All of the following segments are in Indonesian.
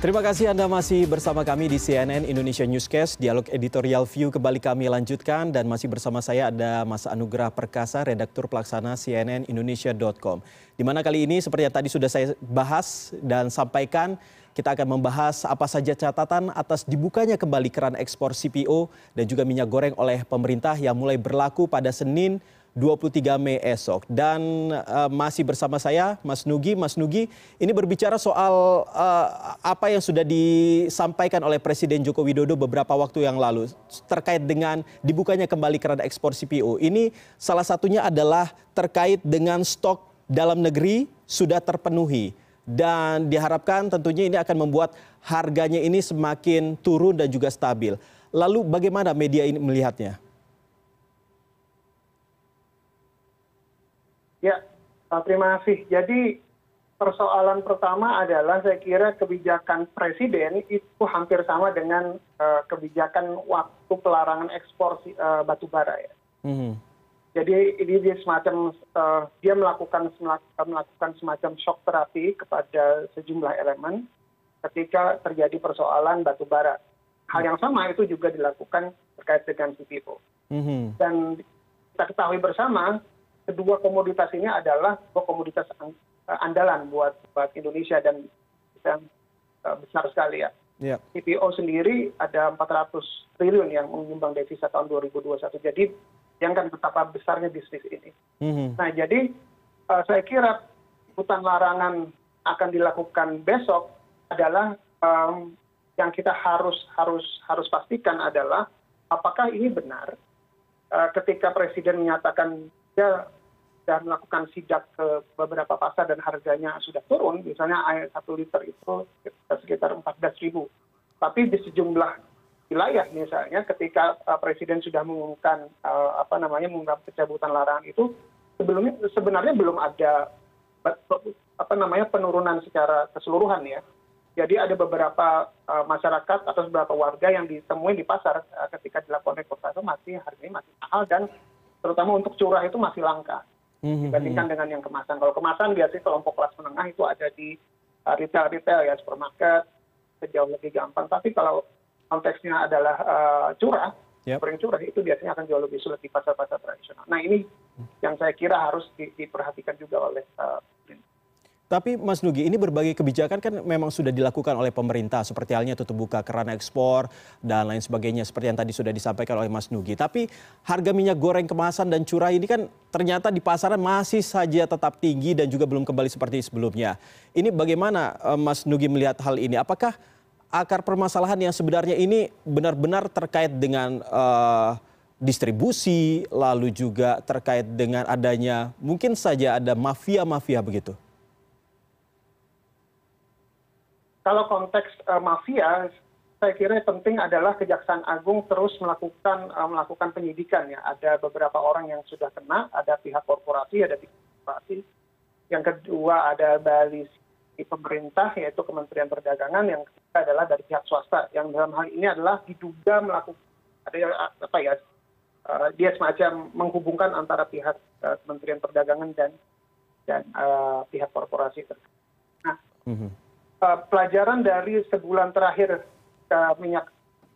Terima kasih Anda masih bersama kami di CNN Indonesia Newscast. Dialog editorial view kembali kami lanjutkan dan masih bersama saya ada Mas Anugrah Perkasa, redaktur pelaksana CNN Indonesia.com. Di mana kali ini seperti yang tadi sudah saya bahas dan sampaikan, kita akan membahas apa saja catatan atas dibukanya kembali keran ekspor CPO dan juga minyak goreng oleh pemerintah yang mulai berlaku pada Senin 23 Mei esok. Dan uh, masih bersama saya Mas Nugi. Mas Nugi, ini berbicara soal uh, apa yang sudah disampaikan oleh Presiden Joko Widodo beberapa waktu yang lalu terkait dengan dibukanya kembali keran ekspor CPO. Ini salah satunya adalah terkait dengan stok dalam negeri sudah terpenuhi dan diharapkan tentunya ini akan membuat harganya ini semakin turun dan juga stabil. Lalu bagaimana media ini melihatnya? Ya, terima kasih. Jadi persoalan pertama adalah saya kira kebijakan presiden itu hampir sama dengan uh, kebijakan waktu pelarangan ekspor uh, batu bara ya. Mm -hmm. Jadi ini dia semacam uh, dia melakukan melakukan semacam shock terapi kepada sejumlah elemen ketika terjadi persoalan batu bara. Hal yang sama itu juga dilakukan terkait dengan CPO. Mm -hmm. Dan kita ketahui bersama kedua komoditas ini adalah dua komoditas eh, andalan buat buat Indonesia dan yang uh, besar sekali ya. Yeah. CPO sendiri ada 400 triliun yang menyumbang devisa tahun 2021. Jadi yang kan betapa besarnya bisnis ini. Mm-hmm. Nah jadi uh, saya kira hutan larangan akan dilakukan besok adalah um, yang kita harus harus harus pastikan adalah apakah ini benar uh, ketika presiden menyatakan dia sudah melakukan sidak ke beberapa pasar dan harganya sudah turun, misalnya air satu liter itu sekitar empat belas ribu. Tapi di sejumlah wilayah misalnya ketika uh, presiden sudah mengumumkan uh, apa namanya mengungkap pencabutan larangan itu sebelumnya sebenarnya belum ada apa namanya penurunan secara keseluruhan ya. Jadi ada beberapa uh, masyarakat atau beberapa warga yang ditemui di pasar uh, ketika dilakukan reportase masih harganya masih mahal dan terutama untuk curah itu masih langka. Mhm, dibandingkan mhm. dengan yang kemasan. Kalau kemasan biasanya kelompok kelas menengah itu ada di uh, retail retail ya supermarket sejauh lebih gampang. Tapi kalau konteksnya adalah uh, curah, yep. goreng curah itu biasanya akan jauh lebih sulit di pasar-pasar tradisional. Nah ini yang saya kira harus di, diperhatikan juga oleh uh, tapi Mas Nugi, ini berbagai kebijakan kan memang sudah dilakukan oleh pemerintah seperti halnya tutup buka keran ekspor dan lain sebagainya seperti yang tadi sudah disampaikan oleh Mas Nugi. Tapi harga minyak goreng kemasan dan curah ini kan ternyata di pasaran masih saja tetap tinggi dan juga belum kembali seperti sebelumnya. Ini bagaimana eh, Mas Nugi melihat hal ini? Apakah akar permasalahan yang sebenarnya ini benar-benar terkait dengan uh, distribusi lalu juga terkait dengan adanya mungkin saja ada mafia-mafia begitu? Kalau konteks uh, mafia saya kira yang penting adalah kejaksaan agung terus melakukan uh, melakukan penyidikan ya. Ada beberapa orang yang sudah kena ada pihak korporasi ada pihak korporasi. Yang kedua ada dari pemerintah yaitu kementerian perdagangan. Yang ketiga adalah dari pihak swasta. Yang dalam hal ini adalah diduga melakukan ada apa ya dia semacam menghubungkan antara pihak kementerian perdagangan dan dan uh, pihak korporasi. Nah mm -hmm Eh, pelajaran dari sebulan terakhir minyak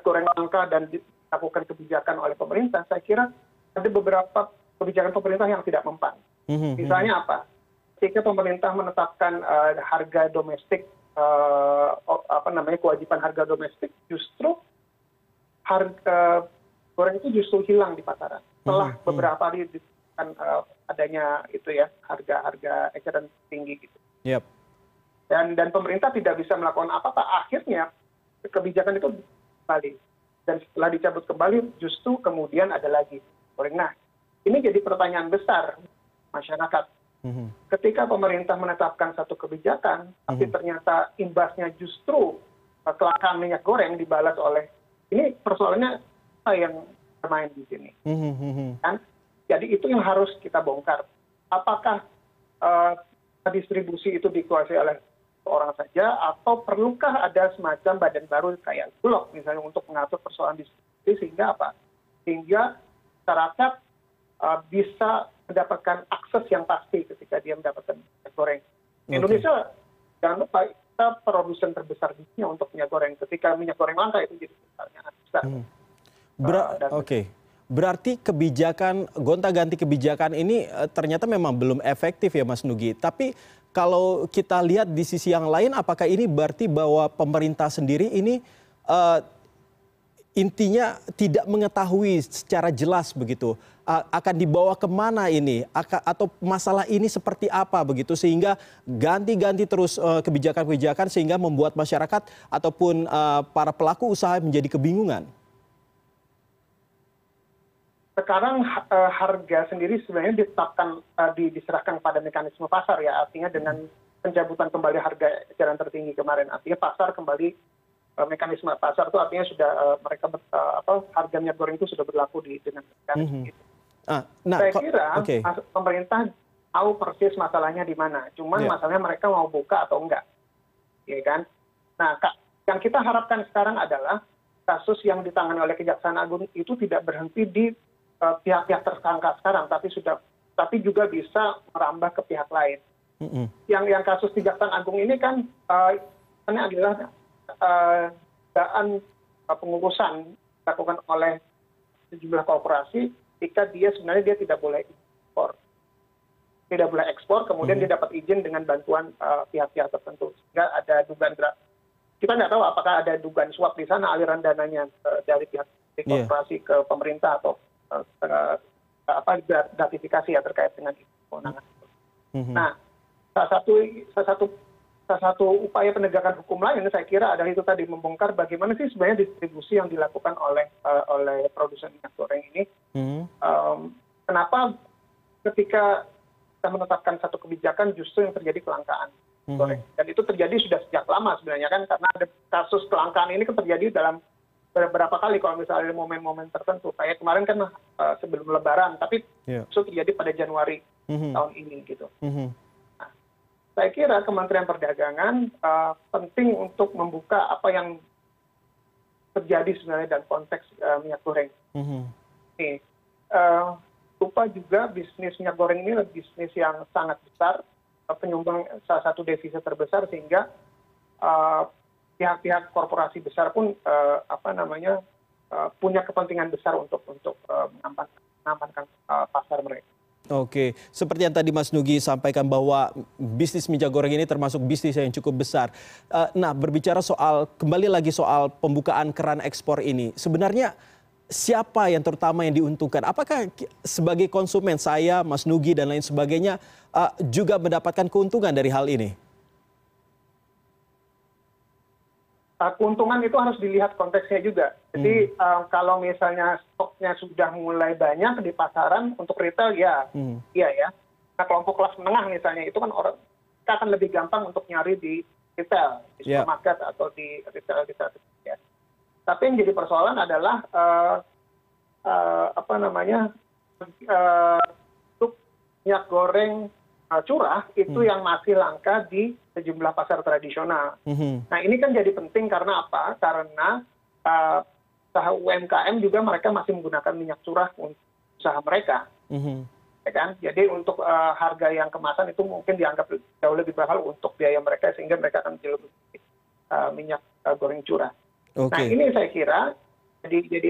goreng langka dan dilakukan kebijakan oleh pemerintah saya kira ada beberapa kebijakan pemerintah yang tidak mempan. Mhm, misalnya mhm. apa? Ketika pemerintah menetapkan uh, harga domestik uh, apa namanya kewajiban harga domestik justru harga goreng itu justru hilang di pasaran. Setelah beberapa hari uh, adanya itu ya harga harga eceran tinggi gitu. Yep dan dan pemerintah tidak bisa melakukan apa apa akhirnya kebijakan itu kembali. Dan setelah dicabut kembali justru kemudian ada lagi. Nah ini jadi pertanyaan besar masyarakat. Mhm. ketika pemerintah menetapkan satu kebijakan tapi mhm. ternyata imbasnya justru uh, kelangkaan minyak goreng dibalas oleh ini persoalannya apa yang bermain di sini? Mhm, kan? Jadi itu yang harus kita bongkar. Apakah uh, distribusi itu dikuasai oleh orang saja atau perlukah ada semacam badan baru kayak bulog misalnya untuk mengatur persoalan distribusi sehingga apa sehingga masyarakat uh, bisa mendapatkan akses yang pasti ketika dia mendapatkan minyak goreng okay. Indonesia jangan lupa kita produsen terbesar di dunia untuk minyak goreng. Ketika minyak goreng langka itu jadi pertanyaan besar. Hmm. Ber uh, Oke. Okay. Berarti kebijakan gonta-ganti kebijakan ini uh, ternyata memang belum efektif ya Mas Nugi. Tapi kalau kita lihat di sisi yang lain apakah ini berarti bahwa pemerintah sendiri ini uh, intinya tidak mengetahui secara jelas begitu akan dibawa ke mana ini atau masalah ini seperti apa begitu sehingga ganti-ganti terus eh, kebijakan-kebijakan sehingga membuat masyarakat ataupun eh, para pelaku usaha menjadi kebingungan. Sekarang eh, harga sendiri sebenarnya ditetapkan diserahkan pada mekanisme pasar ya artinya dengan pencabutan kembali harga eceran tertinggi kemarin artinya pasar kembali Eh, mekanisme pasar itu artinya sudah mereka apa harga minyak goreng itu sudah berlaku di dengan mekanisme mm -hmm. itu. Ah, nah, saya kira okay. pemerintah tahu persis masalahnya di mana, cuman yeah. masalahnya mereka mau buka atau enggak, ya kan? Nah, yang kita harapkan sekarang adalah kasus yang ditangani oleh Kejaksaan Agung itu tidak berhenti di pihak-pihak uh, tersangka sekarang, tapi sudah tapi juga bisa merambah ke pihak lain. Yang yang kasus Kejaksaan Agung ini kan uh, ini adalah dugaan eh, pengurusan dilakukan oleh sejumlah korporasi ketika dia sebenarnya dia tidak boleh ekspor tidak boleh ekspor kemudian dia dapat izin dengan bantuan eh, pihak-pihak tertentu sehingga ada dugaan kita nggak tahu apakah ada dugaan suap di sana aliran dananya uh, dari pihak iya. korporasi ke pemerintah atau gratifikasi ya terkait dengan kewenangan. -hmm. Nah, salah satu salah satu salah satu upaya penegakan hukum lain saya kira adalah itu tadi membongkar bagaimana sih sebenarnya distribusi yang dilakukan oleh uh, oleh produsen minyak goreng ini. Um, kenapa ketika kita menetapkan satu kebijakan justru yang terjadi kelangkaan hmm. goreng dan itu terjadi sudah sejak lama sebenarnya kan karena ada kasus kelangkaan ini kan terjadi dalam beberapa kali kalau misalnya momen-momen tertentu kayak kemarin kan uh, sebelum Lebaran tapi yeah. itu terjadi pada Januari -hmm. tahun ini gitu. -hmm saya kira kementerian perdagangan uh, penting untuk membuka apa yang terjadi sebenarnya dalam konteks uh, minyak goreng. Nih, uh, lupa juga bisnis minyak goreng ini adalah bisnis yang sangat besar, penyumbang salah satu devisa terbesar sehingga pihak-pihak uh, korporasi besar pun uh, apa namanya uh, punya kepentingan besar untuk untuk uh, mengamankan pasar mereka. Oke, seperti yang tadi Mas Nugi sampaikan bahwa bisnis minyak goreng ini termasuk bisnis yang cukup besar. Eh, nah, berbicara soal kembali lagi soal pembukaan keran ekspor ini, sebenarnya siapa yang terutama yang diuntungkan? Apakah sebagai konsumen saya, Mas Nugi dan lain sebagainya eh, juga mendapatkan keuntungan dari hal ini? Uh, keuntungan itu harus dilihat konteksnya juga. Jadi hmm. uh, kalau misalnya stoknya sudah mulai banyak di pasaran untuk retail ya, hmm. iya ya. Nah kelompok kelas menengah misalnya itu kan orang kita akan lebih gampang untuk nyari di retail, di yeah. supermarket atau di retail retail. Ya. Tapi yang jadi persoalan adalah uh, uh, apa namanya uh, untuk minyak goreng uh, curah itu hmm. yang masih langka di sejumlah pasar tradisional. Mm-hmm. Nah ini kan jadi penting karena apa? Karena uh, usaha UMKM juga mereka masih menggunakan minyak curah untuk usaha mereka. Mm-hmm. Ya kan? Jadi untuk uh, harga yang kemasan itu mungkin dianggap jauh lebih mahal untuk biaya mereka sehingga mereka akan jual uh, minyak uh, goreng curah. Okay. Nah ini saya kira jadi jadi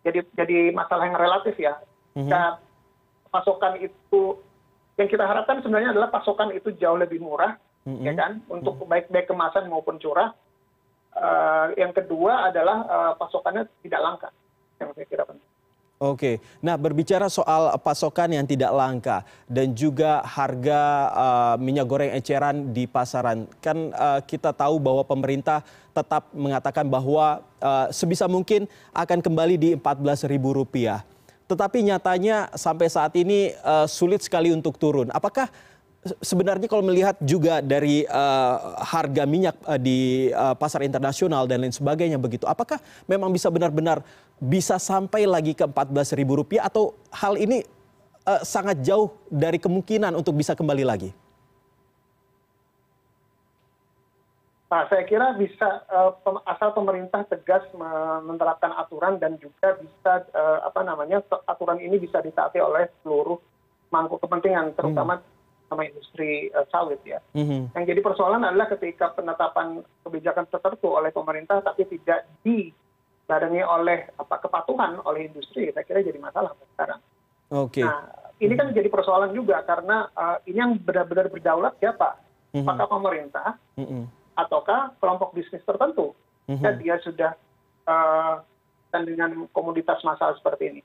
jadi jadi masalah yang relatif ya. Mm-hmm. Nah, pasokan itu yang kita harapkan sebenarnya adalah pasokan itu jauh lebih murah ya kan? Untuk baik baik kemasan maupun curah. Uh, yang kedua adalah uh, pasokannya tidak langka. Yang saya kira penting. Oke, nah berbicara soal pasokan yang tidak langka dan juga harga uh, minyak goreng eceran di pasaran, kan uh, kita tahu bahwa pemerintah tetap mengatakan bahwa uh, sebisa mungkin akan kembali di Rp14.000. Tetapi nyatanya sampai saat ini uh, sulit sekali untuk turun. Apakah sebenarnya kalau melihat juga dari uh, harga minyak uh, di uh, pasar internasional dan lain sebagainya begitu, apakah memang bisa benar-benar bisa sampai lagi ke Rp14.000 atau hal ini uh, sangat jauh dari kemungkinan untuk bisa kembali lagi? Nah, saya kira bisa uh, asal pemerintah tegas menerapkan aturan dan juga bisa uh, apa namanya aturan ini bisa ditaati oleh seluruh mangkuk kepentingan terutama hmm sama industri sawit ya. Mm-hmm. Yang jadi persoalan adalah ketika penetapan kebijakan tertentu oleh pemerintah tapi tidak dibarengi oleh apa kepatuhan oleh industri, saya kira jadi masalah sekarang. Oke. Okay. Nah, ini kan jadi persoalan juga karena uh, ini yang benar-benar berdaulat siapa? Mm-hmm. Apakah pemerintah. Ataukah kelompok bisnis tertentu? Mm-hmm. Dan dia sudah dan dengan komoditas masalah seperti ini.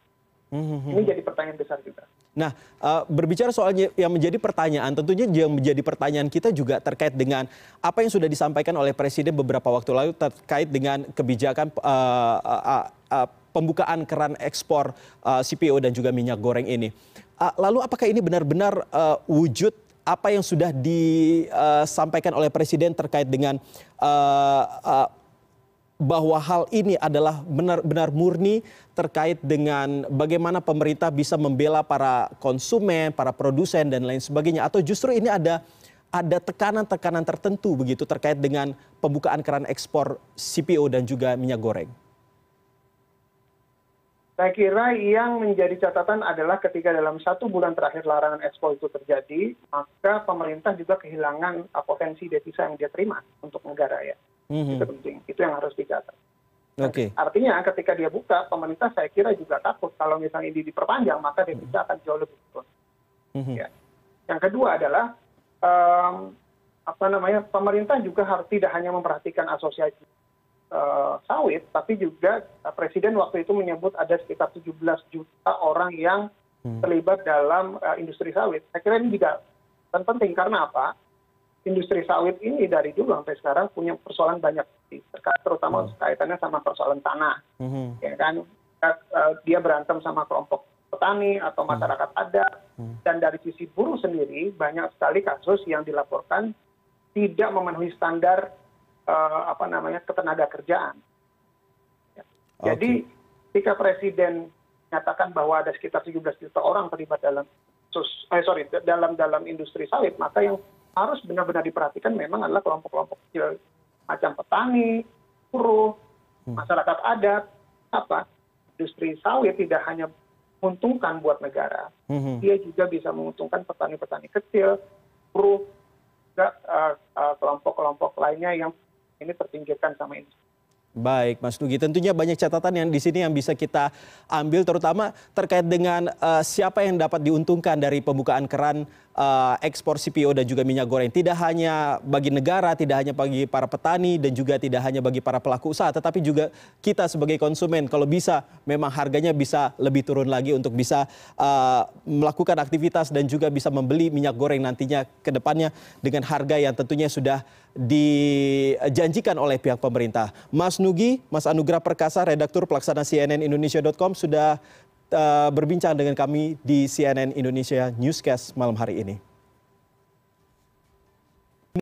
Mm-hmm. Ini jadi pertanyaan besar juga. Nah, uh, berbicara soal yang menjadi pertanyaan, tentunya yang menjadi pertanyaan kita juga terkait dengan apa yang sudah disampaikan oleh Presiden beberapa waktu lalu terkait dengan kebijakan uh, uh, uh, pembukaan keran ekspor uh, CPO dan juga minyak goreng ini. Uh, lalu apakah ini benar-benar uh, wujud apa yang sudah disampaikan oleh Presiden terkait dengan uh, uh, bahwa hal ini adalah benar-benar murni terkait dengan bagaimana pemerintah bisa membela para konsumen, para produsen dan lain sebagainya atau justru ini ada ada tekanan-tekanan tertentu begitu terkait dengan pembukaan keran ekspor CPO dan juga minyak goreng? Saya kira yang menjadi catatan adalah ketika dalam satu bulan terakhir larangan ekspor itu terjadi, maka pemerintah juga kehilangan potensi devisa yang dia terima untuk negara ya hmm. itu penting itu yang harus dicatat Okay. Artinya ketika dia buka, pemerintah saya kira juga takut kalau misalnya ini diperpanjang maka devisa akan jauh lebih turun. Mm-hmm. Ya. Yang kedua adalah um, apa namanya pemerintah juga harus tidak hanya memperhatikan asosiasi uh, sawit, tapi juga uh, presiden waktu itu menyebut ada sekitar 17 juta orang yang mm. terlibat dalam uh, industri sawit. Saya kira ini juga penting karena apa? industri sawit ini dari dulu sampai sekarang punya persoalan banyak terutama hmm. kaitannya sama persoalan tanah hmm. ya kan eh, dia berantem sama kelompok petani atau hmm. masyarakat adat dan dari sisi buruh sendiri banyak sekali kasus yang dilaporkan tidak memenuhi standar apa namanya ketenaga kerjaan. Ya. Jadi ketika presiden menyatakan bahwa ada sekitar 17 juta orang terlibat dalam sus, eh, sorry dalam dalam industri sawit, maka yang harus benar benar diperhatikan memang adalah kelompok kelompok kecil macam petani buruh hmm. masyarakat adat apa industri sawit tidak hanya menguntungkan buat negara hmm. dia juga bisa menguntungkan petani petani kecil buruh juga uh, uh, kelompok kelompok lainnya yang ini terpinggirkan sama industri Baik, Mas Nugi. Tentunya banyak catatan yang di sini yang bisa kita ambil, terutama terkait dengan uh, siapa yang dapat diuntungkan dari pembukaan keran uh, ekspor CPO dan juga minyak goreng. Tidak hanya bagi negara, tidak hanya bagi para petani, dan juga tidak hanya bagi para pelaku usaha, tetapi juga kita sebagai konsumen. Kalau bisa, memang harganya bisa lebih turun lagi untuk bisa uh, melakukan aktivitas dan juga bisa membeli minyak goreng nantinya ke depannya dengan harga yang tentunya sudah dijanjikan oleh pihak pemerintah. Mas Nugi, Mas Anugrah Perkasa, redaktur pelaksana CNN Indonesia.com sudah berbincang dengan kami di CNN Indonesia Newscast malam hari ini.